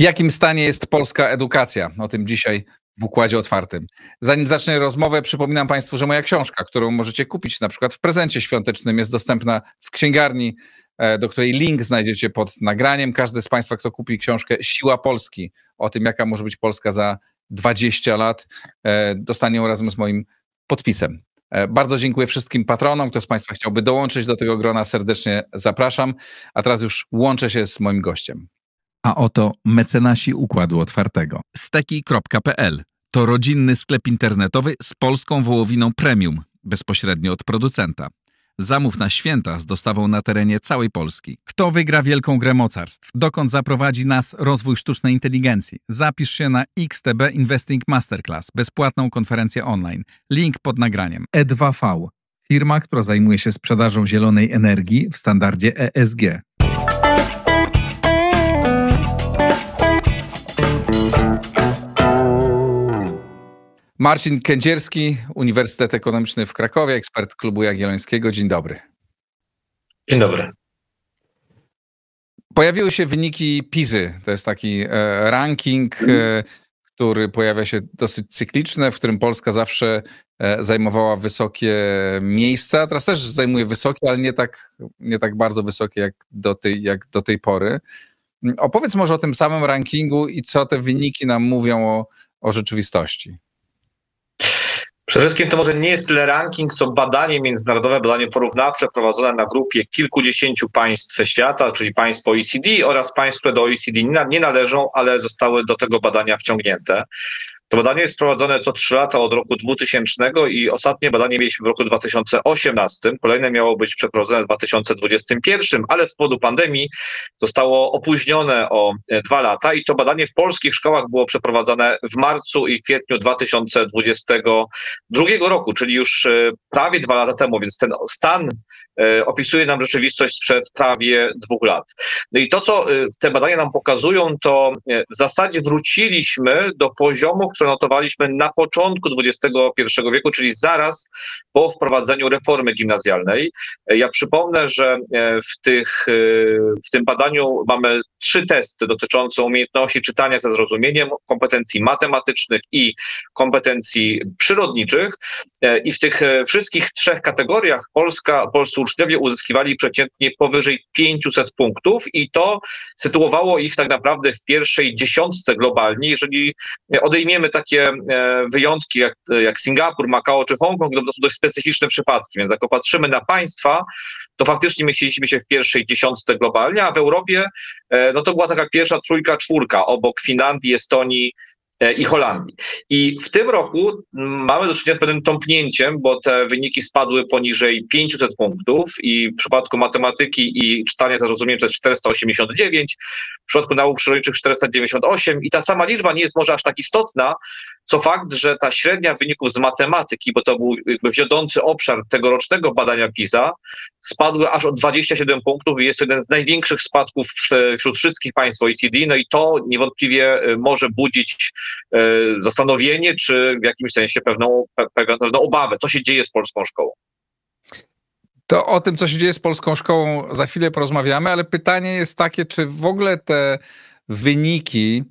Jakim stanie jest polska edukacja? O tym dzisiaj w układzie otwartym. Zanim zacznę rozmowę, przypominam Państwu, że moja książka, którą możecie kupić na przykład w prezencie świątecznym, jest dostępna w księgarni, e, do której link znajdziecie pod nagraniem. Każdy z Państwa, kto kupi książkę Siła Polski, o tym, jaka może być Polska za 20 lat, e, dostanie ją razem z moim podpisem. E, bardzo dziękuję wszystkim patronom. Kto z Państwa chciałby dołączyć do tego grona, serdecznie zapraszam. A teraz już łączę się z moim gościem. A oto mecenasi Układu Otwartego. Steki.pl to rodzinny sklep internetowy z polską wołowiną premium, bezpośrednio od producenta. Zamów na święta z dostawą na terenie całej Polski. Kto wygra wielką grę mocarstw? Dokąd zaprowadzi nas rozwój sztucznej inteligencji? Zapisz się na XTB Investing Masterclass, bezpłatną konferencję online. Link pod nagraniem. E2V, firma, która zajmuje się sprzedażą zielonej energii w standardzie ESG. Marcin Kędzierski, Uniwersytet Ekonomiczny w Krakowie, ekspert Klubu Jagiellońskiego. Dzień dobry. Dzień dobry. Pojawiły się wyniki PIZY. To jest taki e, ranking, e, który pojawia się dosyć cykliczny, w którym Polska zawsze e, zajmowała wysokie miejsca. Teraz też zajmuje wysokie, ale nie tak, nie tak bardzo wysokie jak do, tej, jak do tej pory. Opowiedz może o tym samym rankingu i co te wyniki nam mówią o, o rzeczywistości. Przede wszystkim to może nie jest tyle ranking, co badanie międzynarodowe, badanie porównawcze prowadzone na grupie kilkudziesięciu państw świata, czyli państw OECD oraz państw, które do OECD nie należą, ale zostały do tego badania wciągnięte. To badanie jest prowadzone co trzy lata od roku 2000 i ostatnie badanie mieliśmy w roku 2018. Kolejne miało być przeprowadzone w 2021, ale z powodu pandemii zostało opóźnione o e, dwa lata i to badanie w polskich szkołach było przeprowadzane w marcu i kwietniu 2022 roku, czyli już e, prawie dwa lata temu, więc ten stan E, opisuje nam rzeczywistość sprzed prawie dwóch lat. No i to, co e, te badania nam pokazują, to e, w zasadzie wróciliśmy do poziomów, które notowaliśmy na początku XXI wieku, czyli zaraz po wprowadzeniu reformy gimnazjalnej. Ja przypomnę, że w, tych, w tym badaniu mamy trzy testy dotyczące umiejętności czytania ze zrozumieniem, kompetencji matematycznych i kompetencji przyrodniczych. I w tych wszystkich trzech kategoriach Polska, polscy uczniowie uzyskiwali przeciętnie powyżej 500 punktów i to sytuowało ich tak naprawdę w pierwszej dziesiątce globalnie. Jeżeli odejmiemy takie e, wyjątki jak, jak Singapur, Makao czy Hongkong, to są dość specyficzne przypadki, więc jak popatrzymy na państwa, to faktycznie mieściliśmy się w pierwszej dziesiątce globalnie, a w Europie e, no to była taka pierwsza trójka, czwórka obok Finlandii, Estonii, i Holandii. I w tym roku mamy do czynienia z pewnym tąpnięciem, bo te wyniki spadły poniżej 500 punktów i w przypadku matematyki i czytania zrozumienia to jest 489, w przypadku nauk przyrodniczych 498 i ta sama liczba nie jest może aż tak istotna, co fakt, że ta średnia wyników z matematyki, bo to był jakby wiodący obszar tegorocznego badania PISA, spadły aż o 27 punktów i jest to jeden z największych spadków wśród wszystkich państw OECD, no i to niewątpliwie y, może budzić y, zastanowienie, czy w jakimś sensie pewną, pewną obawę, co się dzieje z polską szkołą. To o tym, co się dzieje z polską szkołą, za chwilę porozmawiamy, ale pytanie jest takie, czy w ogóle te wyniki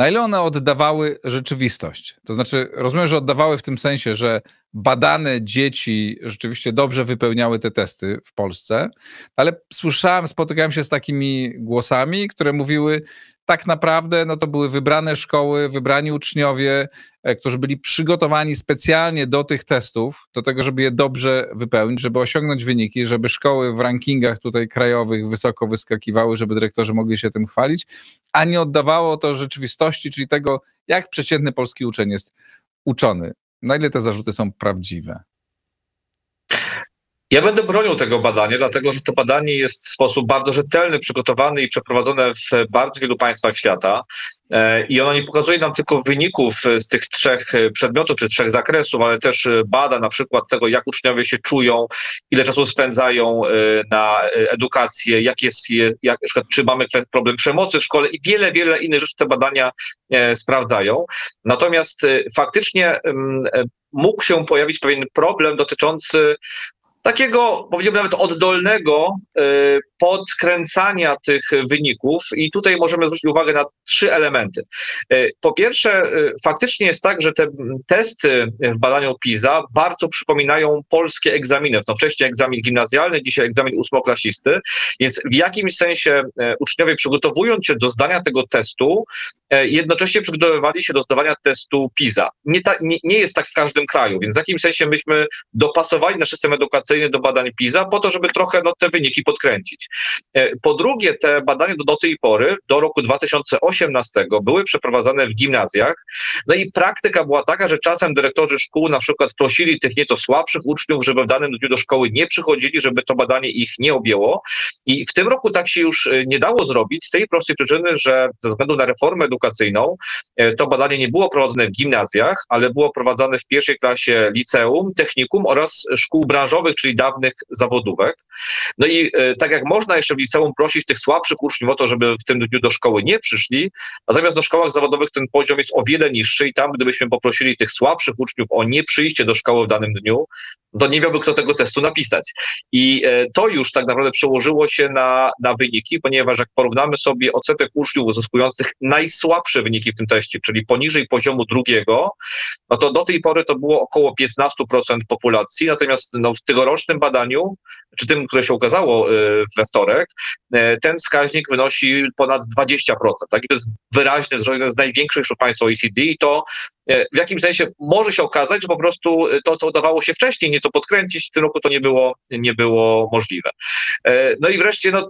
na ile one oddawały rzeczywistość? To znaczy, rozumiem, że oddawały w tym sensie, że badane dzieci rzeczywiście dobrze wypełniały te testy w Polsce, ale słyszałem, spotykałem się z takimi głosami, które mówiły, tak naprawdę no to były wybrane szkoły, wybrani uczniowie, e, którzy byli przygotowani specjalnie do tych testów, do tego, żeby je dobrze wypełnić, żeby osiągnąć wyniki, żeby szkoły w rankingach tutaj krajowych wysoko wyskakiwały, żeby dyrektorzy mogli się tym chwalić, a nie oddawało to rzeczywistości, czyli tego, jak przeciętny polski uczeń jest uczony. Na ile te zarzuty są prawdziwe? Ja będę bronił tego badania, dlatego że to badanie jest w sposób bardzo rzetelny przygotowany i przeprowadzone w bardzo wielu państwach świata. E, I ono nie pokazuje nam tylko wyników z tych trzech przedmiotów czy trzech zakresów, ale też bada na przykład tego, jak uczniowie się czują, ile czasu spędzają e, na edukację, jak jest, jak, czy mamy problem przemocy w szkole i wiele, wiele innych rzeczy te badania e, sprawdzają. Natomiast faktycznie mógł się pojawić pewien problem dotyczący takiego, powiedziałbym nawet oddolnego y, podkręcania tych wyników i tutaj możemy zwrócić uwagę na trzy elementy. Y, po pierwsze, y, faktycznie jest tak, że te testy w badaniu PISA bardzo przypominają polskie egzaminy. No wcześniej egzamin gimnazjalny, dzisiaj egzamin ósmoklasisty, więc w jakimś sensie uczniowie przygotowując się do zdania tego testu, jednocześnie przygotowywali się do zdawania testu PISA. Nie, ta, nie, nie jest tak w każdym kraju, więc w jakimś sensie myśmy dopasowali nasz system edukacyjny do badań PISA, po to, żeby trochę no, te wyniki podkręcić. E, po drugie, te badania do, do tej pory, do roku 2018, były przeprowadzane w gimnazjach, no i praktyka była taka, że czasem dyrektorzy szkół na przykład prosili tych nieco słabszych uczniów, żeby w danym dniu do szkoły nie przychodzili, żeby to badanie ich nie objęło. I w tym roku tak się już e, nie dało zrobić z tej prostej przyczyny, że ze względu na reformę edukacyjną e, to badanie nie było prowadzone w gimnazjach, ale było prowadzone w pierwszej klasie liceum, technikum oraz szkół branżowych, czyli dawnych zawodówek. No i e, tak jak można jeszcze w liceum prosić tych słabszych uczniów o to, żeby w tym dniu do szkoły nie przyszli, natomiast do szkołach zawodowych ten poziom jest o wiele niższy i tam gdybyśmy poprosili tych słabszych uczniów o nie przyjście do szkoły w danym dniu, to nie miałby kto tego testu napisać. I e, to już tak naprawdę przełożyło się na, na wyniki, ponieważ jak porównamy sobie odsetek uczniów uzyskujących najsłabsze wyniki w tym teście, czyli poniżej poziomu drugiego, no to do tej pory to było około 15% populacji, natomiast no, w tegorocznym badaniu, czy tym, które się ukazało e, we wtorek, e, ten wskaźnik wynosi ponad 20%. Tak? I to jest wyraźny, że jeden z największych wśród państw OECD i to w jakimś sensie może się okazać, że po prostu to, co udawało się wcześniej nieco podkręcić, w tym roku to nie było, nie było możliwe. E, no i wreszcie no,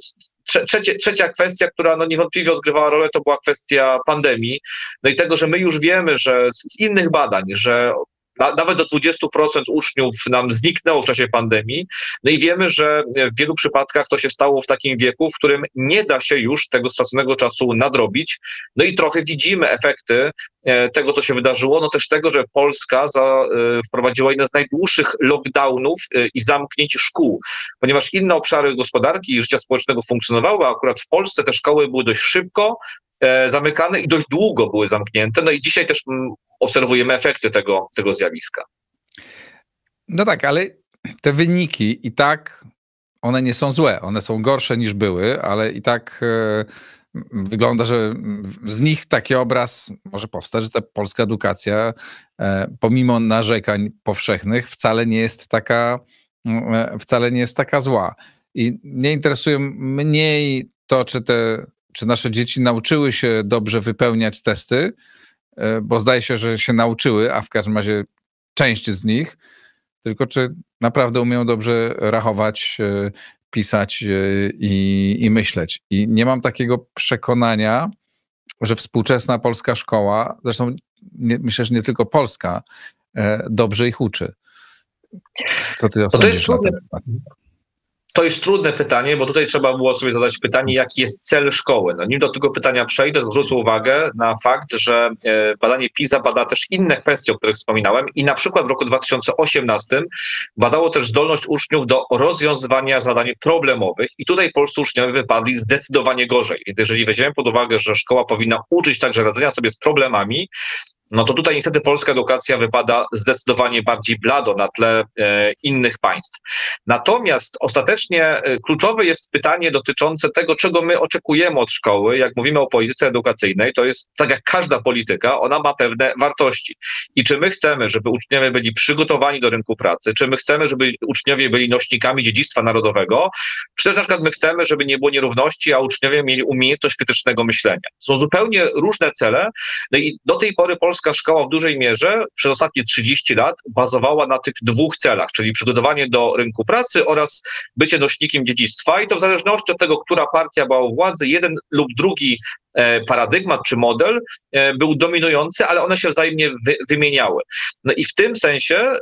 trzecie, trzecia kwestia, która no, niewątpliwie odgrywała rolę, to była kwestia pandemii. No i tego, że my już wiemy, że z innych badań, że nawet do 20% uczniów nam zniknęło w czasie pandemii. No i wiemy, że w wielu przypadkach to się stało w takim wieku, w którym nie da się już tego straconego czasu nadrobić. No i trochę widzimy efekty e, tego, co się wydarzyło, no też tego, że Polska za, e, wprowadziła jeden z najdłuższych lockdownów e, i zamknięć szkół, ponieważ inne obszary gospodarki i życia społecznego funkcjonowały, a akurat w Polsce te szkoły były dość szybko zamykane i dość długo były zamknięte. No i dzisiaj też mm, obserwujemy efekty tego, tego zjawiska. No tak, ale te wyniki i tak one nie są złe. One są gorsze niż były, ale i tak e, wygląda, że z nich taki obraz może powstać, że ta polska edukacja, e, pomimo narzekań powszechnych, wcale nie jest taka, e, wcale nie jest taka zła. I nie interesuje mniej to, czy te czy nasze dzieci nauczyły się dobrze wypełniać testy, E, bo zdaje się, że się nauczyły, a w każdym razie część z nich, tylko czy naprawdę umieją dobrze rachować, e, pisać e, i, i myśleć. I nie mam takiego przekonania, że współczesna polska szkoła, zresztą nie, myślę, że nie tylko polska, dobrze ich uczy. Co ty na ten temat? To jest trudne pytanie, bo tutaj trzeba było sobie zadać pytanie, jaki jest cel szkoły. No, nim do tego pytania przejdę, zwrócę uwagę na fakt, że e, badanie PISA bada też inne kwestie, o których wspominałem i na przykład w roku 2018 badało też zdolność uczniów do rozwiązywania zadań problemowych i tutaj polscy uczniowie wypadli zdecydowanie gorzej. Więc jeżeli weźmiemy pod uwagę, że szkoła powinna uczyć także radzenia sobie z problemami, no to tutaj niestety polska edukacja wypada zdecydowanie bardziej blado na tle e, innych państw. Natomiast ostatecznie e, kluczowe jest pytanie dotyczące tego, czego my oczekujemy od szkoły. Jak mówimy o polityce edukacyjnej, to jest tak jak każda polityka, ona ma pewne wartości. I czy my chcemy, żeby uczniowie byli przygotowani do rynku pracy, czy my chcemy, żeby uczniowie byli nośnikami dziedzictwa narodowego, czy też na przykład my chcemy, żeby nie było nierówności, a uczniowie mieli umiejętność krytycznego myślenia. Są zupełnie różne cele. No i do tej pory Polska polska szkoła w dużej mierze przez ostatnie 30 lat bazowała na tych dwóch celach, czyli przygotowanie do rynku pracy oraz bycie nośnikiem dziedzictwa. I to w zależności od tego, która partia była u władzy, jeden lub drugi e, paradygmat czy model e, był dominujący, ale one się wzajemnie wymieniały. No i w tym sensie e,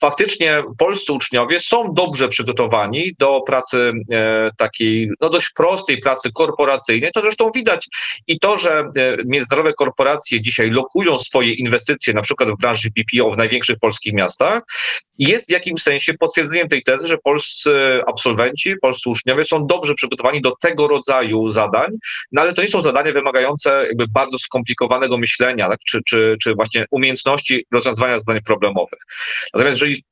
faktycznie polscy uczniowie są dobrze przygotowani do pracy e, takiej, no dość prostej pracy korporacyjnej. To zresztą widać i to, że e, międzynarodowe korporacje dzisiaj lokują swoje inwestycje, na przykład w branży BPO w największych polskich miastach, jest w jakimś sensie potwierdzeniem tej tezy, że polscy absolwenci, polscy uczniowie są dobrze przygotowani do tego rodzaju zadań, no ale to nie są zadania wymagające jakby bardzo skomplikowanego myślenia, tak? czy, czy, czy właśnie umiejętności rozwiązywania zadań problemowych. Natomiast jeżeli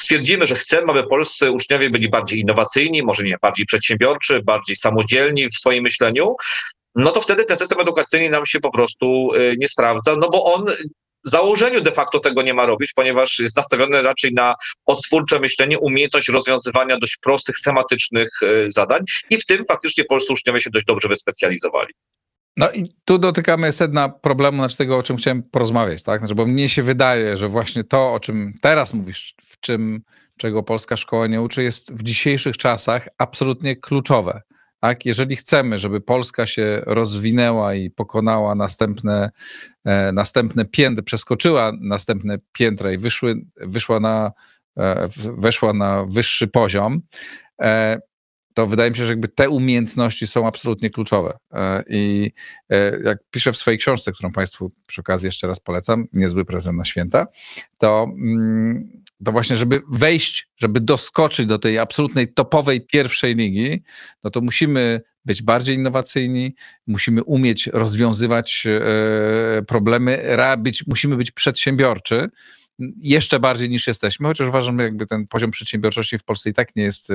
stwierdzimy, że chcemy, aby polscy uczniowie byli bardziej innowacyjni, może nie, bardziej przedsiębiorczy, bardziej samodzielni w swoim myśleniu, no to wtedy ten system edukacyjny nam się po prostu y, nie sprawdza, no bo on w założeniu de facto tego nie ma robić, ponieważ jest nastawiony raczej na odtwórcze myślenie, umiejętność rozwiązywania dość prostych, schematycznych y, zadań i w tym faktycznie polscy uczniowie się dość dobrze wyspecjalizowali. No i tu dotykamy sedna problemu, znaczy tego, o czym chciałem porozmawiać, tak? Znaczy, bo mnie się wydaje, że właśnie to, o czym teraz mówisz, w czym, czego polska szkoła nie uczy, jest w dzisiejszych czasach absolutnie kluczowe. Tak? Jeżeli chcemy, żeby Polska się rozwinęła i pokonała następne, e, następne piętra, przeskoczyła następne piętra i wyszły, wyszła na, e, weszła na wyższy poziom, e, to wydaje mi się, że jakby te umiejętności są absolutnie kluczowe. E, I e, jak piszę w swojej książce, którą Państwu przy okazji jeszcze raz polecam, Niezły prezent na święta, to, mm, to właśnie, żeby wejść, żeby doskoczyć do tej absolutnej topowej pierwszej ligi, no to musimy być bardziej innowacyjni, musimy umieć rozwiązywać e, problemy, być, musimy być przedsiębiorczy, jeszcze bardziej niż jesteśmy, chociaż uważam, jakby ten poziom przedsiębiorczości w Polsce i tak nie jest,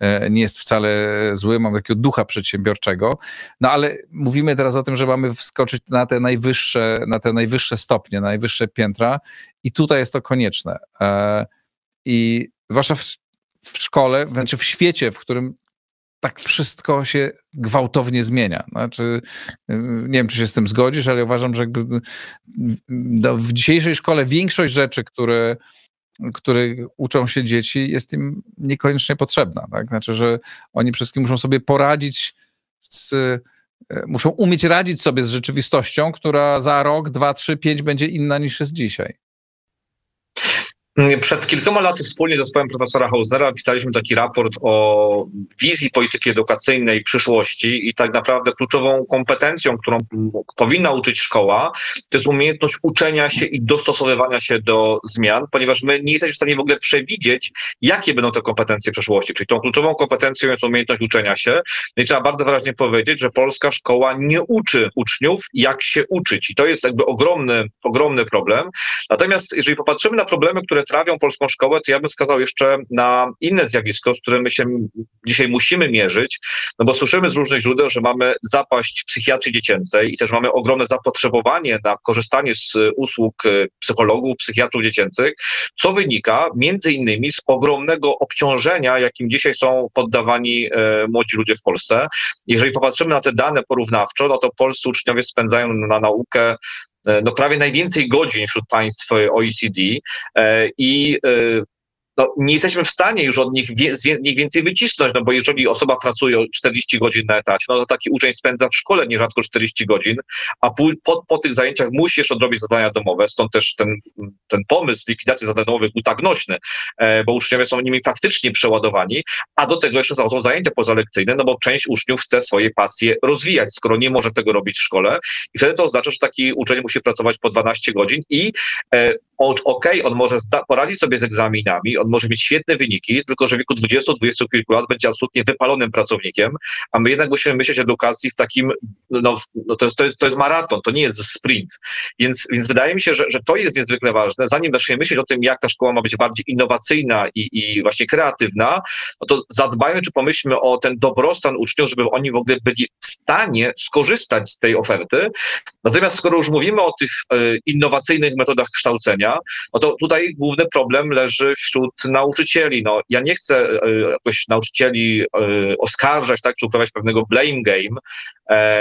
e, nie jest wcale zły, mam takiego ducha przedsiębiorczego, no ale mówimy teraz o tym, że mamy wskoczyć na te najwyższe, na te najwyższe stopnie, na najwyższe piętra. I tutaj jest to konieczne. E, I zwłaszcza w, w szkole, wręcz w świecie, w którym tak wszystko się gwałtownie zmienia. Znaczy, nie wiem, czy się z tym zgodzisz, ale uważam, że no, w dzisiejszej szkole większość rzeczy, które, uczą się dzieci, jest im niekoniecznie potrzebna. Tak? Znaczy, że oni wszystkim muszą sobie poradzić z muszą umieć radzić sobie z rzeczywistością, która za rok, dwa, trzy, pięć będzie inna niż jest dzisiaj. Przed kilkoma laty wspólnie z zespołem profesora Hausera pisaliśmy taki raport o wizji polityki edukacyjnej przyszłości i tak naprawdę kluczową kompetencją, którą powinna uczyć szkoła, to jest umiejętność uczenia się i dostosowywania się do zmian, ponieważ my nie jesteśmy w stanie w ogóle przewidzieć, jakie będą te kompetencje przyszłości. Czyli tą kluczową kompetencją jest umiejętność uczenia się. No i trzeba bardzo wyraźnie powiedzieć, że polska szkoła nie uczy uczniów, jak się uczyć. I to jest jakby ogromny, ogromny problem. Natomiast jeżeli popatrzymy na problemy, które trawią polską szkołę, to ja bym wskazał jeszcze na inne zjawisko, z którym my się dzisiaj musimy mierzyć, no bo słyszymy z różnych źródeł, że mamy zapaść psychiatrii dziecięcej i też mamy ogromne zapotrzebowanie na korzystanie z usług e, psychologów, psychiatrów dziecięcych, co wynika między innymi z ogromnego obciążenia, jakim dzisiaj są poddawani e, młodzi ludzie w Polsce. Jeżeli popatrzymy na te dane porównawczo, no to polscy uczniowie spędzają na naukę E, no prawie najwięcej godzin wśród państw OECD e, i e, no, nie jesteśmy w stanie już od nich, wie, więcej wycisnąć, no bo jeżeli osoba pracuje 40 godzin na etacie, no to taki uczeń spędza w szkole nierzadko 40 godzin, a po, po, po tych zajęciach musi jeszcze odrobić zadania domowe, stąd też ten, ten pomysł likwidacji zadań domowych był tak nośny, e, bo uczniowie są nimi faktycznie przeładowani, a do tego jeszcze zachodzą zajęcia pozalekcyjne, no bo część uczniów chce swoje pasje rozwijać, skoro nie może tego robić w szkole i wtedy to oznacza, że taki uczeń musi pracować po 12 godzin i e, okej, okay, on może poradzić sobie z egzaminami, on może mieć świetne wyniki, tylko że w wieku 20-20 kilku lat będzie absolutnie wypalonym pracownikiem, a my jednak musimy myśleć o edukacji w takim, no, no to, jest, to, jest, to jest maraton, to nie jest sprint. Więc, więc wydaje mi się, że, że to jest niezwykle ważne. Zanim zaczniemy myśleć o tym, jak ta szkoła ma być bardziej innowacyjna i, i właśnie kreatywna, no to zadbajmy, czy pomyślmy o ten dobrostan uczniów, żeby oni w ogóle byli w stanie skorzystać z tej oferty. Natomiast skoro już mówimy o tych e, innowacyjnych metodach kształcenia, no to tutaj główny problem leży wśród nauczycieli. No, ja nie chcę e, jakoś nauczycieli e, oskarżać, tak, czy uprawiać pewnego blame game,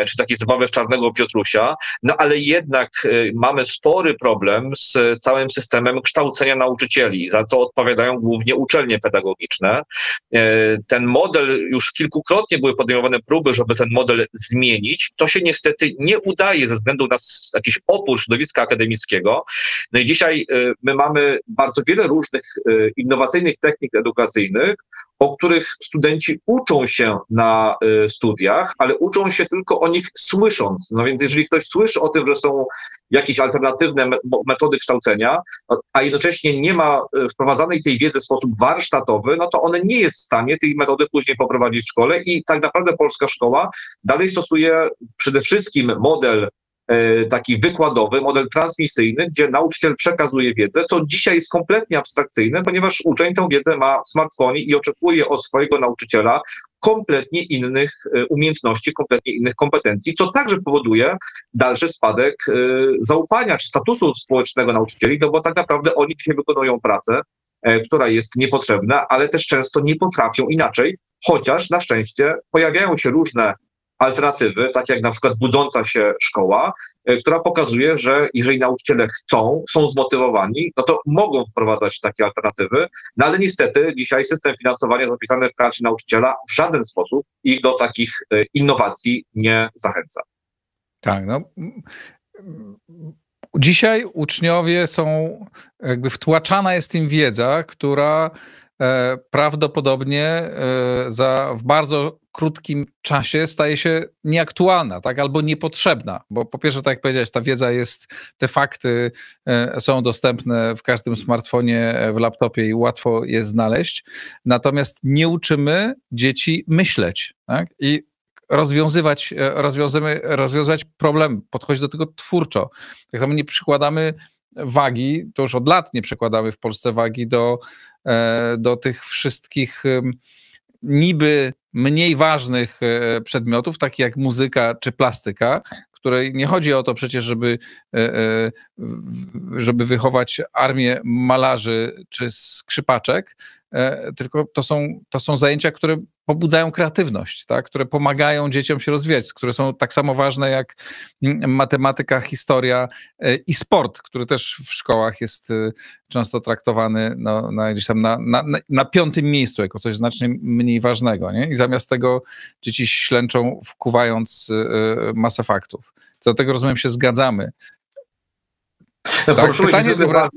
czy takiej zabawy w czarnego Piotrusia, no ale jednak mamy spory problem z całym systemem kształcenia nauczycieli. Za to odpowiadają głównie uczelnie pedagogiczne. Ten model, już kilkukrotnie były podejmowane próby, żeby ten model zmienić. To się niestety nie udaje ze względu na jakiś opór środowiska akademickiego. No i dzisiaj my mamy bardzo wiele różnych innowacyjnych technik edukacyjnych, o których studenci uczą się na y, studiach, ale uczą się tylko o nich słysząc. No więc jeżeli ktoś słyszy o tym, że są jakieś alternatywne metody kształcenia, a jednocześnie nie ma y, wprowadzanej tej wiedzy w sposób warsztatowy, no to on nie jest w stanie tej metody później poprowadzić w szkole i tak naprawdę polska szkoła dalej stosuje przede wszystkim model taki wykładowy, model transmisyjny, gdzie nauczyciel przekazuje wiedzę, co dzisiaj jest kompletnie abstrakcyjne, ponieważ uczeń tę wiedzę ma w smartfonie i oczekuje od swojego nauczyciela kompletnie innych e, umiejętności, kompletnie innych kompetencji, co także powoduje dalszy spadek e, zaufania czy statusu społecznego nauczycieli, no bo tak naprawdę oni dzisiaj wykonują pracę, e, która jest niepotrzebna, ale też często nie potrafią inaczej, chociaż na szczęście pojawiają się różne alternatywy, tak jak na przykład budząca się szkoła, e, która pokazuje, że jeżeli nauczyciele chcą, są zmotywowani, no to mogą wprowadzać takie alternatywy, no ale niestety dzisiaj system finansowania zapisany w karcie nauczyciela w żaden sposób ich do takich e, innowacji nie zachęca. Tak, no. Dzisiaj uczniowie są, jakby wtłaczana jest im wiedza, która prawdopodobnie e, za, w bardzo krótkim czasie staje się nieaktualna, tak, albo niepotrzebna, bo po pierwsze, tak jak powiedziałeś, ta wiedza jest, te fakty e, są dostępne w każdym smartfonie, w laptopie i łatwo je znaleźć, natomiast nie uczymy dzieci myśleć, tak, i rozwiązywać, rozwiązywać problem, podchodzić do tego twórczo. Tak samo nie przykładamy wagi, to już od lat nie przekładamy w Polsce wagi do, e, do tych wszystkich niby mniej ważnych e, przedmiotów, takich jak muzyka czy plastyka, której nie chodzi o to przecież, żeby, e, żeby wychować armię malarzy czy skrzypaczek, tylko to są, to są zajęcia, które pobudzają kreatywność, tak? które pomagają dzieciom się rozwijać, które są tak samo ważne jak mm, matematyka, historia e, i sport, który też w szkołach jest e, często traktowany no, na, gdzieś tam na, na, na piątym miejscu jako coś znacznie mniej ważnego. Nie? I zamiast tego dzieci ślęczą, wkuwając e, masę faktów. Co do tego, rozumiem, się zgadzamy. No, tak, pytanie... Dobra...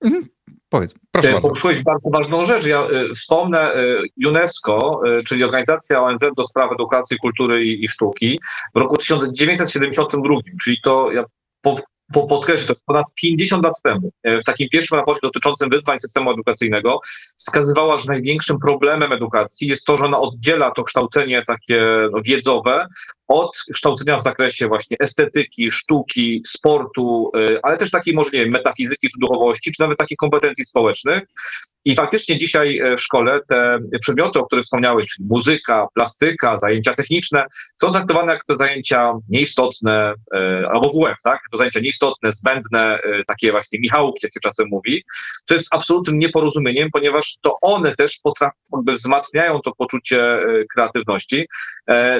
Mhm. Powiedz, proszę bardzo. Poruszyłeś bardzo ważną rzecz. Ja y, wspomnę y, UNESCO, y, czyli Organizacja ONZ do spraw edukacji, kultury i, i sztuki w roku 1972, czyli to ja po, po, podkreślę, to ponad 50 lat temu, e, w takim pierwszym raporcie dotyczącym wyzwań systemu edukacyjnego, wskazywała, że największym problemem edukacji jest to, że ona oddziela to kształcenie takie no, wiedzowe od kształcenia w zakresie właśnie estetyki, sztuki, sportu, y, ale też takiej może nie wiem, metafizyki czy duchowości, czy nawet takich kompetencji społecznych. I faktycznie dzisiaj e, w szkole te przedmioty, o których wspomniałeś, czyli muzyka, plastyka, zajęcia techniczne, są traktowane jako zajęcia nieistotne, e, albo WF, tak? To zajęcia nieistotne, zbędne, e, takie właśnie Michałki, jak się czasem mówi, co jest absolutnym nieporozumieniem, ponieważ to one też potrafią, wzmacniają to poczucie kreatywności.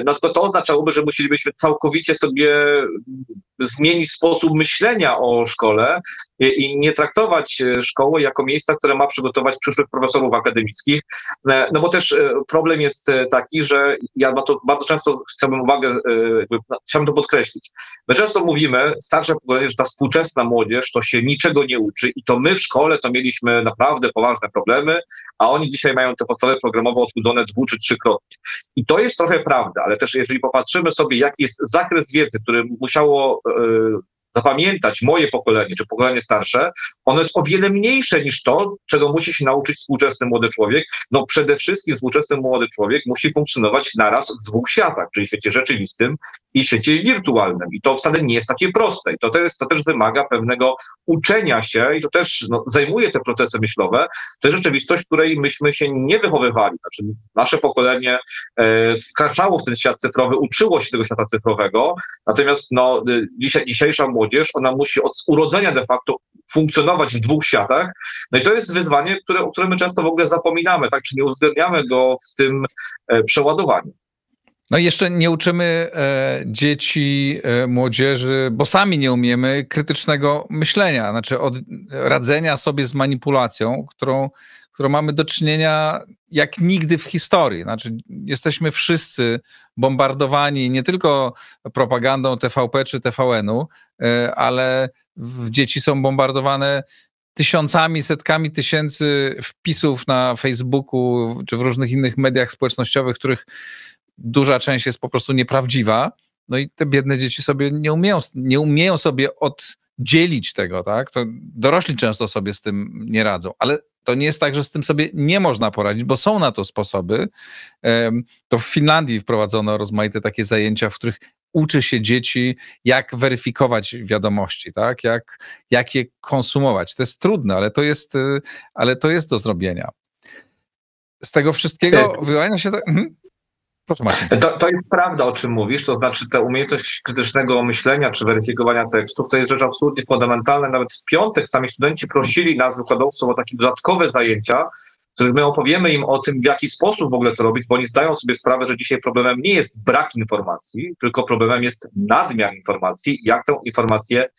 No tylko to oznaczałoby, że musielibyśmy całkowicie sobie zmienić sposób myślenia o szkole i nie traktować szkoły jako miejsca, które ma przygotować przyszłych profesorów akademickich. E, no bo też e, problem jest taki, że ja to bardzo często chciałbym uwagę, no, chciałbym to podkreślić. My często mówimy, starsze pokolenie, że ta współczesna młodzież to się niczego nie uczy i to my w szkole to mieliśmy naprawdę poważne problemy, a oni dzisiaj mają te podstawy programowe odchudzone dwu czy trzykrotnie. I to jest trochę prawda, ale też jeżeli popatrzymy sobie, jaki jest zakres wiedzy, który musiało zapamiętać moje pokolenie, czy pokolenie starsze, ono jest o wiele mniejsze niż to, czego musi się nauczyć współczesny młody człowiek. No przede wszystkim współczesny młody człowiek musi funkcjonować naraz w dwóch światach, czyli świecie rzeczywistym i świecie wirtualnym. I to wcale nie jest takie proste. I to, też, to też wymaga pewnego uczenia się i to też no, zajmuje te procesy myślowe. To jest rzeczywistość, w której myśmy się nie wychowywali. Znaczy nasze pokolenie e, wkraczało w ten świat cyfrowy, uczyło się tego świata cyfrowego, natomiast no, y, dzisiaj, dzisiejsza młodzież młodzież, ona musi od urodzenia de facto funkcjonować w dwóch światach. No i to jest wyzwanie, które, o którym my często w ogóle zapominamy, tak, czy nie uwzględniamy go w tym e, przeładowaniu. No i jeszcze nie uczymy e, dzieci, e, młodzieży, bo sami nie umiemy krytycznego myślenia, znaczy od radzenia sobie z manipulacją, którą którą mamy do czynienia jak nigdy w historii. Znaczy, jesteśmy wszyscy bombardowani nie tylko propagandą TVP czy TVN-u, e, ale dzieci są bombardowane tysiącami, setkami tysięcy wpisów na Facebooku czy w różnych innych mediach społecznościowych, których duża część jest po prostu nieprawdziwa. No i te biedne dzieci sobie nie umieją, nie umieją sobie oddzielić tego, tak? To dorośli często sobie z tym nie radzą, ale to nie jest tak, że z tym sobie nie można poradzić, bo są na to sposoby. To w Finlandii wprowadzono rozmaite takie zajęcia, w których uczy się dzieci, jak weryfikować wiadomości, tak? jak, jak je konsumować. To jest trudne, ale to jest, y, ale to jest do zrobienia. Z tego wszystkiego wyłania się... Mhm. Proszę To, to jest prawda, o czym mówisz, to znaczy ta umiejętność krytycznego myślenia czy weryfikowania tekstów to jest rzecz absolutnie fundamentalna. Nawet w piątek sami studenci prosili nas, wykładowców, o takie dodatkowe zajęcia, w których my opowiemy im o tym, w jaki sposób w ogóle to robić, bo oni zdają sobie sprawę, że dzisiaj problemem nie jest brak informacji, tylko problemem jest nadmiar informacji, jak tę informację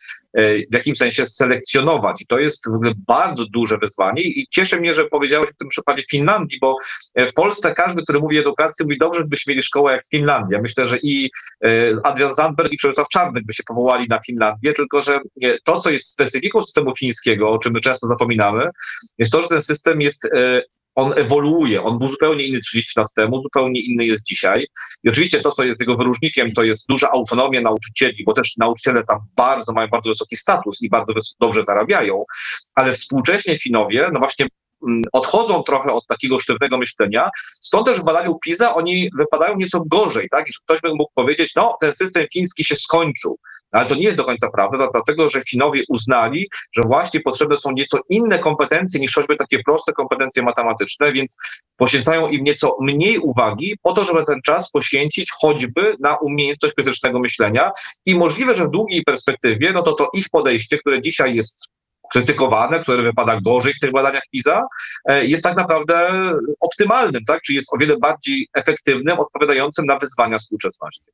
w jakimś sensie selekcjonować. I to jest w ogóle bardzo duże wyzwanie i cieszę mnie, że powiedziałeś w tym przykładzie Finlandii, bo e, w Polsce każdy, który mówi edukacji, mówi dobrze, gdybyśmy mieli szkołę jak Finlandia. Myślę, że i e, Adrian Zandberg i Przemysław Czarnek by się powołali na Finlandię, tylko że to, co jest specyfiką systemu fińskiego, o czym my często zapominamy, jest to, że ten system jest on ewoluuje, on był zupełnie inny 30 lat temu, zupełnie inny jest dzisiaj. I oczywiście to, co jest jego wyróżnikiem, to jest duża autonomia nauczycieli, bo też nauczyciele tam bardzo mają bardzo wysoki status i bardzo dobrze zarabiają, ale współcześnie Finowie, no właśnie odchodzą trochę od takiego sztywnego myślenia. Stąd też w badaniu PISA oni wypadają nieco gorzej, tak? Iż ktoś by mógł powiedzieć, no ten system fiński się skończył. Ale to nie jest do końca prawda, dlatego że Finowie uznali, że właśnie potrzebne są nieco inne kompetencje niż choćby takie proste kompetencje matematyczne, więc poświęcają im nieco mniej uwagi po to, żeby ten czas poświęcić choćby na umiejętność krytycznego myślenia i możliwe, że w długiej perspektywie, no to to ich podejście, które dzisiaj jest krytykowane, które wypada gorzej w tych badaniach PISA, e, jest tak naprawdę optymalnym, tak? Czy jest o wiele bardziej efektywnym, odpowiadającym na wyzwania współczesności.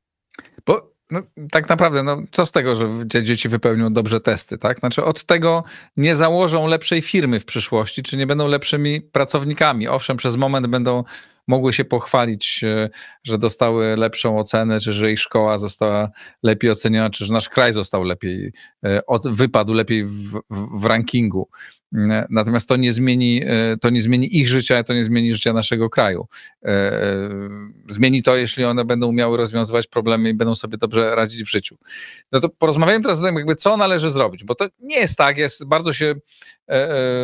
Bo no, tak naprawdę, no, co z tego, że dzieci wypełnią dobrze testy, tak? Znaczy od tego nie założą lepszej firmy w przyszłości, czy nie będą lepszymi pracownikami. Owszem, przez moment będą mogły się pochwalić, e, że dostały lepszą ocenę, czy że ich szkoła została lepiej oceniona, czy że nasz kraj został lepiej, e, wypadł lepiej w, w rankingu. E, natomiast to nie, zmieni, to nie zmieni ich życia, to nie zmieni życia naszego kraju. Zmieni to, jeśli one będą umiały rozwiązywać problemy i będą sobie dobrze radzić w życiu. No to porozmawiajmy teraz o tym, jakby co należy zrobić, bo to nie jest tak, jest bardzo się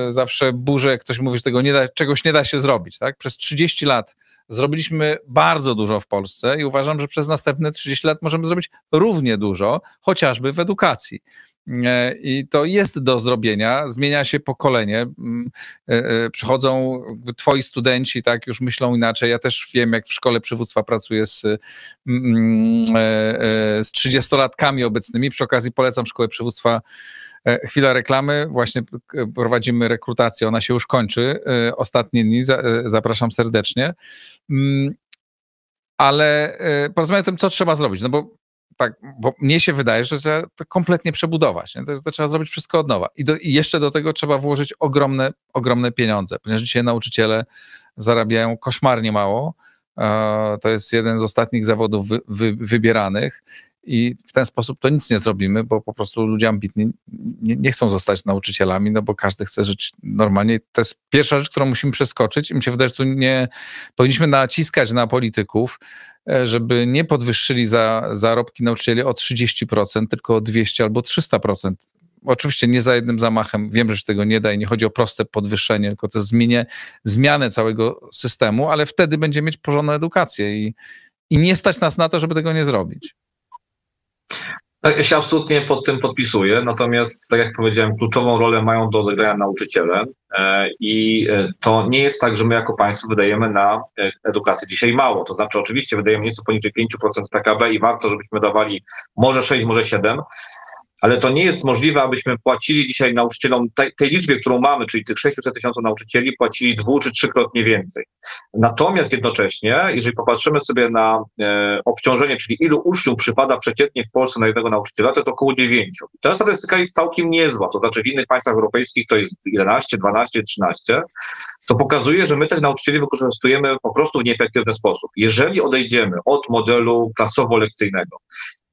zawsze burzę, ktoś mówi, że tego nie da, czegoś nie da się zrobić. Tak? Przez 30 lat zrobiliśmy bardzo dużo w Polsce i uważam, że przez następne 30 lat możemy zrobić równie dużo, chociażby w edukacji. E, I to jest do zrobienia, zmienia się pokolenie, mm, e, e, przychodzą twoi studenci, tak, już myślą inaczej. Ja też wiem, jak w szkole przywództwa pracuję z, mm, z 30-latkami obecnymi. Przy okazji polecam szkołę przywództwa chwila reklamy, właśnie prowadzimy rekrutację, ona się już kończy. Ostatnie dni, zapraszam serdecznie. Mm, ale porozmawiamy o tym, co trzeba zrobić, no bo tak, bo mnie się wydaje, że trzeba to kompletnie przebudować. To, to, trzeba zrobić wszystko od nowa. I, do, I, jeszcze do tego trzeba włożyć ogromne, ogromne pieniądze, ponieważ dzisiaj nauczyciele zarabiają koszmarnie mało. To jest jeden z ostatnich zawodów wy, wy, wybieranych i w ten sposób to nic nie zrobimy, bo po prostu ludzie ambitni nie, nie, chcą zostać nauczycielami, no bo każdy chce żyć normalnie. To jest pierwsza rzecz, którą musimy przeskoczyć i mi się wydaje, że tu nie powinniśmy naciskać na polityków, e, żeby nie podwyższyli za zarobki nauczycieli o 30%, tylko o 200 albo 300%. Oczywiście nie za jednym zamachem, wiem, że się tego nie da i nie chodzi o proste podwyższenie, tylko to zmienię, zmianę całego systemu, ale wtedy będziemy mieć porządną edukację i, i nie stać nas na to, żeby tego nie zrobić. Tak, ja się absolutnie pod tym podpisuję, natomiast tak jak powiedziałem, kluczową rolę mają do odegrania nauczyciele e, i e, to nie jest tak, że my jako państwo wydajemy na e, edukację dzisiaj mało. To znaczy oczywiście wydajemy nieco poniżej 5% PKB i warto, żebyśmy dawali może 6, może 7, ale to nie jest możliwe, abyśmy płacili dzisiaj nauczycielom tej, tej liczbie, którą mamy, czyli tych 600 tysięcy nauczycieli, płacili dwu czy trzykrotnie więcej. Natomiast jednocześnie, jeżeli popatrzymy sobie na e, obciążenie, czyli ilu uczniów przypada przeciętnie w Polsce na jednego nauczyciela, to jest około 9. I ta statystyka jest całkiem niezła, to znaczy w innych państwach europejskich to jest 11, 12, 13 to pokazuje, że my tych nauczycieli wykorzystujemy po prostu w nieefektywny sposób. Jeżeli odejdziemy od modelu klasowo-lekcyjnego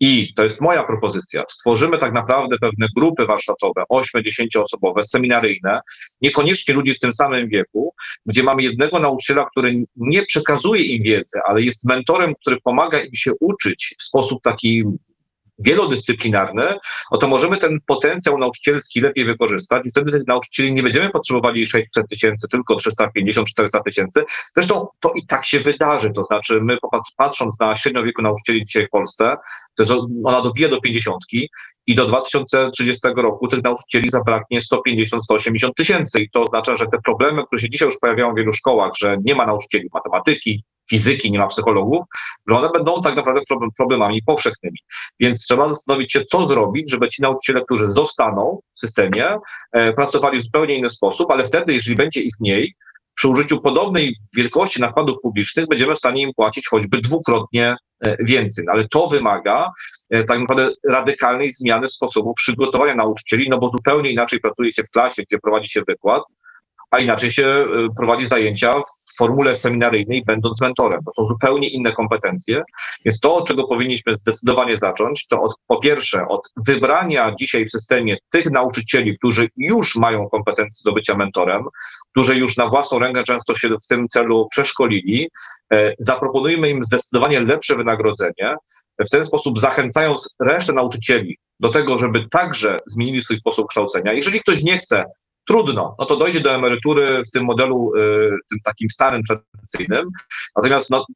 i to jest moja propozycja. Stworzymy tak naprawdę pewne grupy warsztatowe, 8-10 osobowe, seminaryjne, niekoniecznie ludzi w tym samym wieku, gdzie mamy jednego nauczyciela, który nie przekazuje im wiedzy, ale jest mentorem, który pomaga im się uczyć w sposób taki wielodyscyplinarny, no to możemy ten potencjał nauczycielski lepiej wykorzystać i wtedy tych nauczycieli nie będziemy potrzebowali 600 tysięcy, tylko 350-400 tysięcy. Zresztą to i tak się wydarzy, to znaczy my patrząc na średnią wieku nauczycieli dzisiaj w Polsce, to jest, ona dobija do 50 i do 2030 roku tych nauczycieli zabraknie 150-180 tysięcy i to oznacza, że te problemy, które się dzisiaj już pojawiają w wielu szkołach, że nie ma nauczycieli matematyki, fizyki, nie ma psychologów, że one będą tak naprawdę problemami powszechnymi. Więc trzeba zastanowić się, co zrobić, żeby ci nauczyciele, którzy zostaną w systemie, e, pracowali w zupełnie inny sposób, ale wtedy, jeżeli będzie ich mniej, przy użyciu podobnej wielkości nakładów publicznych będziemy w stanie im płacić choćby dwukrotnie e, więcej. No, ale to wymaga e, tak naprawdę radykalnej zmiany sposobu przygotowania nauczycieli, no bo zupełnie inaczej pracuje się w klasie, gdzie prowadzi się wykład, a inaczej się y, prowadzi zajęcia w formule seminaryjnej, będąc mentorem. To są zupełnie inne kompetencje. Więc to, od czego powinniśmy zdecydowanie zacząć, to od, po pierwsze od wybrania dzisiaj w systemie tych nauczycieli, którzy już mają kompetencje do bycia mentorem, którzy już na własną rękę często się w tym celu przeszkolili. E, zaproponujmy im zdecydowanie lepsze wynagrodzenie, w ten sposób zachęcając resztę nauczycieli do tego, żeby także zmienili swój sposób kształcenia. Jeżeli ktoś nie chce trudno, no to dojdzie do emerytury w tym modelu, y, tym takim starym, tradycyjnym. Natomiast no,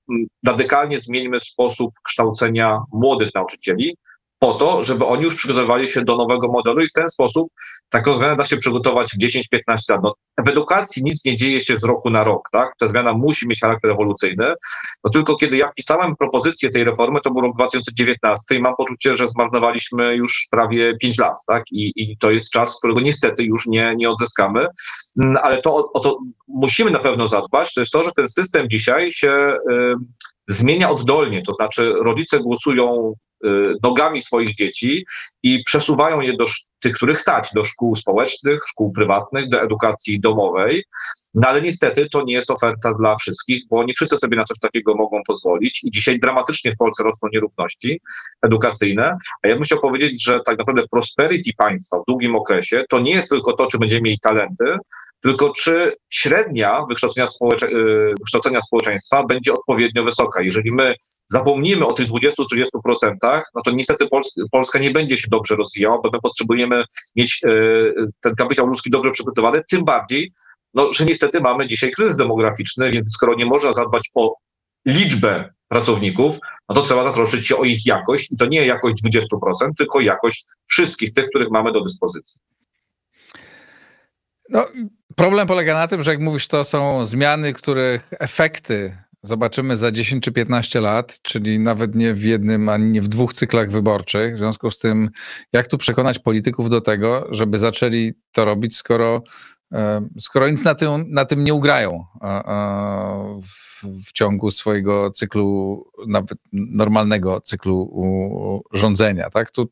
radykalnie zmieńmy sposób kształcenia młodych nauczycieli, po to, żeby oni już przygotowywali się do nowego modelu i w ten sposób taką zmianę da się przygotować w 10-15 lat. No, w edukacji nic nie dzieje się z roku na rok, tak? Ta zmiana musi mieć charakter ewolucyjny. No tylko kiedy ja pisałem propozycję tej reformy, to był rok 2019 i mam poczucie, że zmarnowaliśmy już prawie 5 lat, tak? I, i to jest czas, którego niestety już nie, nie odzyskamy. Mm, ale to, o, o co musimy na pewno zadbać, to jest to, że ten system dzisiaj się y, zmienia oddolnie, to znaczy rodzice głosują nogami swoich dzieci i przesuwają je do tych, których stać, do szkół społecznych, szkół prywatnych, do edukacji domowej. No ale niestety to nie jest oferta dla wszystkich, bo nie wszyscy sobie na coś takiego mogą pozwolić i dzisiaj dramatycznie w Polsce rosną nierówności edukacyjne. A ja bym chciał powiedzieć, że tak naprawdę prosperity państwa w długim okresie to nie jest tylko to, czy będziemy mieli talenty, tylko czy średnia wykształcenia, społecze, y, wykształcenia społeczeństwa będzie odpowiednio wysoka. Jeżeli my zapomnimy o tych 20-30%, no to niestety Polska nie będzie się dobrze rozwijała, bo my potrzebujemy mieć y, ten kapitał ludzki dobrze przygotowany, tym bardziej, no, że niestety mamy dzisiaj kryzys demograficzny, więc skoro nie można zadbać o liczbę pracowników, no to trzeba zatroszczyć się o ich jakość i to nie jakość 20%, tylko jakość wszystkich tych, których mamy do dyspozycji. No, problem polega na tym, że jak mówisz, to są zmiany, których efekty zobaczymy za 10 czy 15 lat, czyli nawet nie w jednym, ani nie w dwóch cyklach wyborczych. W związku z tym, jak tu przekonać polityków do tego, żeby zaczęli to robić, skoro, skoro nic na tym, na tym nie ugrają w, w ciągu swojego cyklu, nawet normalnego cyklu rządzenia. Tak? Tu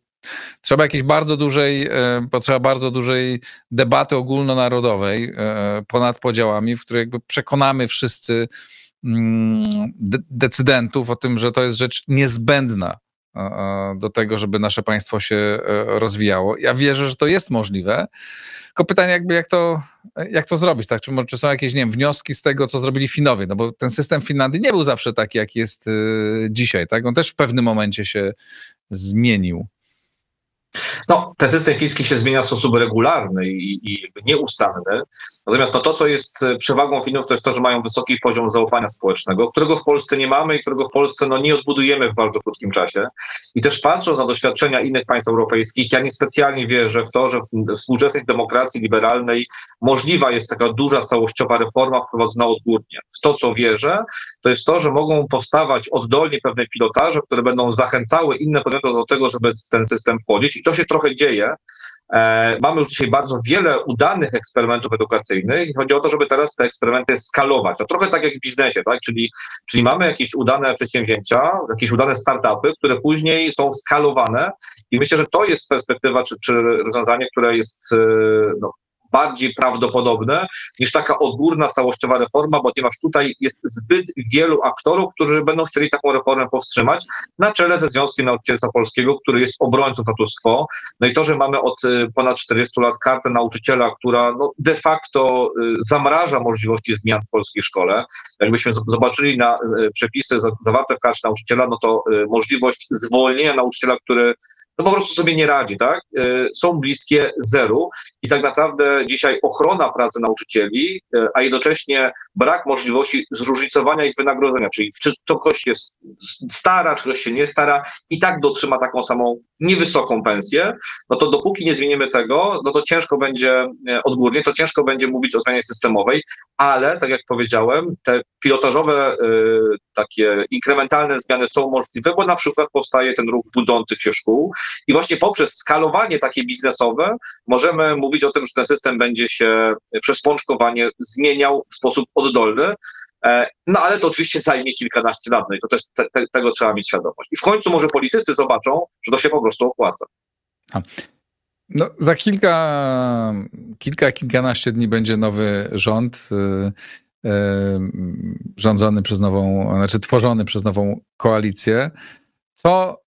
Trzeba jakiejś bardzo dużej, e, potrzeba bardzo dużej debaty ogólnonarodowej e, ponad podziałami, w której jakby przekonamy wszyscy mm, decydentów o tym, że to jest rzecz niezbędna do tego, żeby nasze państwo się e, rozwijało. Ja wierzę, że to jest możliwe. Tylko pytanie, jakby jak to, jak to zrobić, tak? Czy, czy są jakieś nie wiem, wnioski z tego, co zrobili Finowie? No bo ten system Finlandii nie był zawsze taki, jaki jest dzisiaj, tak? On też w pewnym momencie się zmienił. No, ten system fiński się zmienia w sposób regularny i, i nieustanny. Natomiast no, to, co jest e, przewagą Finów, to jest to, że mają wysoki poziom zaufania społecznego, którego w Polsce nie mamy i którego w Polsce no, nie odbudujemy w bardzo krótkim czasie. I też patrząc na doświadczenia innych państw europejskich, ja niespecjalnie wierzę w to, że w współczesnej demokracji liberalnej możliwa jest taka duża, całościowa reforma wprowadzona odgórnie. W to, co wierzę, to jest to, że mogą powstawać oddolnie pewne pilotaże, które będą zachęcały inne podmioty do tego, żeby w ten system wchodzić. I to się trochę dzieje. E, mamy już dzisiaj bardzo wiele udanych eksperymentów edukacyjnych i chodzi o to, żeby teraz te eksperymenty skalować. To trochę tak jak w biznesie, tak? Czyli, czyli mamy jakieś udane przedsięwzięcia, jakieś udane startupy, które później są skalowane i myślę, że to jest perspektywa czy, czy rozwiązanie, które jest e, no, bardziej prawdopodobne niż taka odgórna, całościowa reforma, ponieważ tutaj jest zbyt wielu aktorów, którzy będą chcieli taką reformę powstrzymać, na czele ze Związkiem Nauczycielstwa Polskiego, który jest obrońcą status quo. No i to, że mamy od y, ponad 40 lat kartę nauczyciela, która no, de facto y, zamraża możliwości zmian w polskiej szkole. Jakbyśmy zobaczyli na przepisy zawarte w karcie nauczyciela, no to możliwość zwolnienia nauczyciela, który no po prostu sobie nie radzi, tak? E, są bliskie zeru i tak naprawdę dzisiaj ochrona pracy nauczycieli, e, a jednocześnie brak możliwości zróżnicowania ich wynagrodzenia, czyli czy to ktoś jest stara, czy ktoś się nie stara i tak dotrzyma taką samą niewysoką pensję, no to dopóki nie zmienimy tego, no to ciężko będzie e, odgórnie, to ciężko będzie mówić o zmianie systemowej, ale tak jak powiedziałem, te pilotażowe, takie inkrementalne zmiany są możliwe, bo na przykład powstaje ten ruch budzących się szkół, i właśnie poprzez skalowanie takie biznesowe możemy mówić o tym, że ten system będzie się przez pączkowanie zmieniał w sposób oddolny. E, no ale to oczywiście zajmie kilkanaście lat, no i to też te, te, tego trzeba mieć świadomość. I w końcu może politycy zobaczą, że to się po prostu opłaca. No, za kilka, kilka, kilkanaście dni będzie nowy rząd yy, yy, rządzony przez nową, znaczy tworzony przez nową koalicję. Co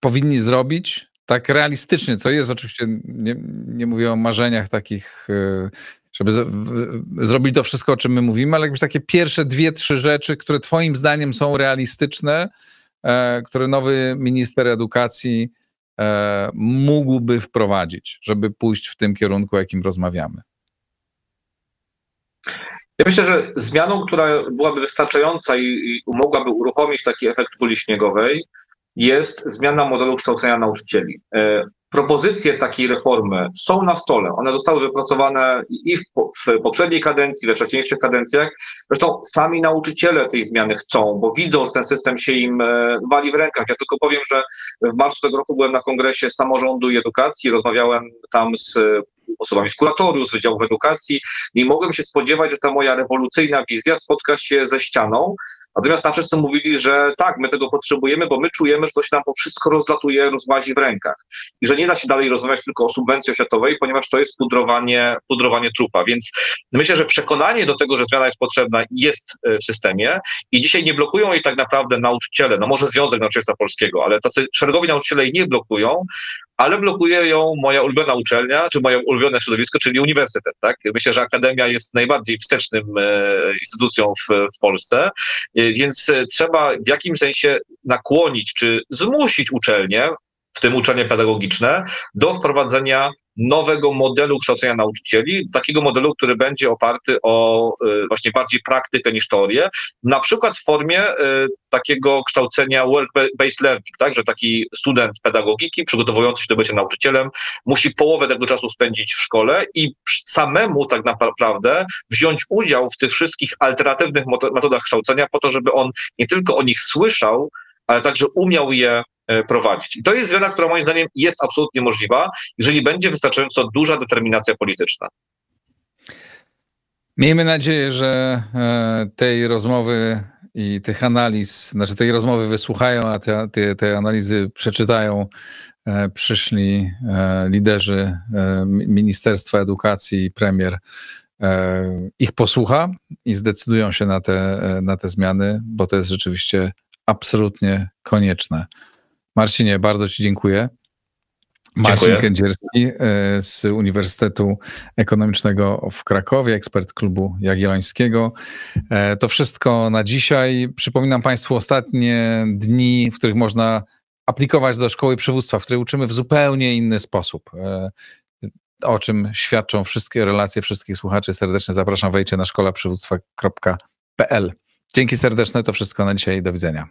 powinni zrobić, tak realistycznie, co jest oczywiście, nie, nie mówię o marzeniach takich, e, żeby z, w, zrobić to wszystko, o czym my mówimy, ale jakbyś takie pierwsze dwie, trzy rzeczy, które twoim zdaniem są realistyczne, e, które nowy minister edukacji e, mógłby wprowadzić, żeby pójść w tym kierunku, o jakim rozmawiamy? Ja myślę, że zmianą, która byłaby wystarczająca i, i mogłaby uruchomić taki efekt kuli śniegowej, jest zmiana modelu kształcenia nauczycieli. E, propozycje takiej reformy są na stole. One zostały wypracowane i w, w poprzedniej kadencji, we wcześniejszych kadencjach. Zresztą sami nauczyciele tej zmiany chcą, bo widzą, że ten system się im e, wali w rękach. Ja tylko powiem, że w marcu tego roku byłem na kongresie samorządu i edukacji, rozmawiałem tam z osobami z kuratorium, z Wydziałów Edukacji i mogłem się spodziewać, że ta moja rewolucyjna wizja spotka się ze ścianą, Natomiast tam wszyscy mówili, że tak, my tego potrzebujemy, bo my czujemy, że to się nam po wszystko rozlatuje, rozłazi w rękach. I że nie da się dalej rozmawiać tylko o subwencji oświatowej, ponieważ to jest pudrowanie, pudrowanie trupa. Więc myślę, że przekonanie do tego, że zmiana jest potrzebna, jest e, w systemie i dzisiaj nie blokują jej tak naprawdę nauczyciele, no może Związek Nauczycielstwa Polskiego, ale tacy szeregowi nauczyciele jej nie blokują, ale blokuje ją moja ulubiona uczelnia, czy moje ulubione środowisko, czyli uniwersytet. Tak? Myślę, że akademia jest najbardziej wstecznym e, instytucją w, w Polsce, e, więc e, trzeba w jakimś sensie nakłonić, czy zmusić uczelnie, w tym uczelnie pedagogiczne, do wprowadzenia nowego modelu kształcenia nauczycieli, takiego modelu, który będzie oparty o y, właśnie bardziej praktykę niż teorię, na przykład w formie y, takiego kształcenia work-based learning, tak, że taki student pedagogiki przygotowujący się do bycia nauczycielem musi połowę tego czasu spędzić w szkole i samemu tak naprawdę wziąć udział w tych wszystkich alternatywnych metodach kształcenia po to, żeby on nie tylko o nich słyszał, ale także umiał je E, prowadzić. I to jest zmiana, która moim zdaniem jest absolutnie możliwa, jeżeli będzie wystarczająco duża determinacja polityczna. Miejmy nadzieję, że e, tej rozmowy i tych analiz, znaczy tej rozmowy wysłuchają, a te, te, te analizy przeczytają e, przyszli liderzy Ministerstwa Edukacji i premier ich posłucha i zdecydują się na te, na te zmiany, bo to jest rzeczywiście absolutnie konieczne. Marcinie, bardzo Ci dziękuję. Marcin dziękuję. Kędzierski e, z Uniwersytetu Ekonomicznego w Krakowie, ekspert klubu Jagiellońskiego. E, to wszystko na dzisiaj. Przypominam Państwu ostatnie dni, w których można aplikować do szkoły przywództwa, w której uczymy w zupełnie inny sposób. E, o czym świadczą wszystkie relacje wszystkich słuchaczy. Serdecznie zapraszam, wejdźcie na szkolaprzywództwa.pl. Dzięki serdeczne, to wszystko na dzisiaj. Do widzenia.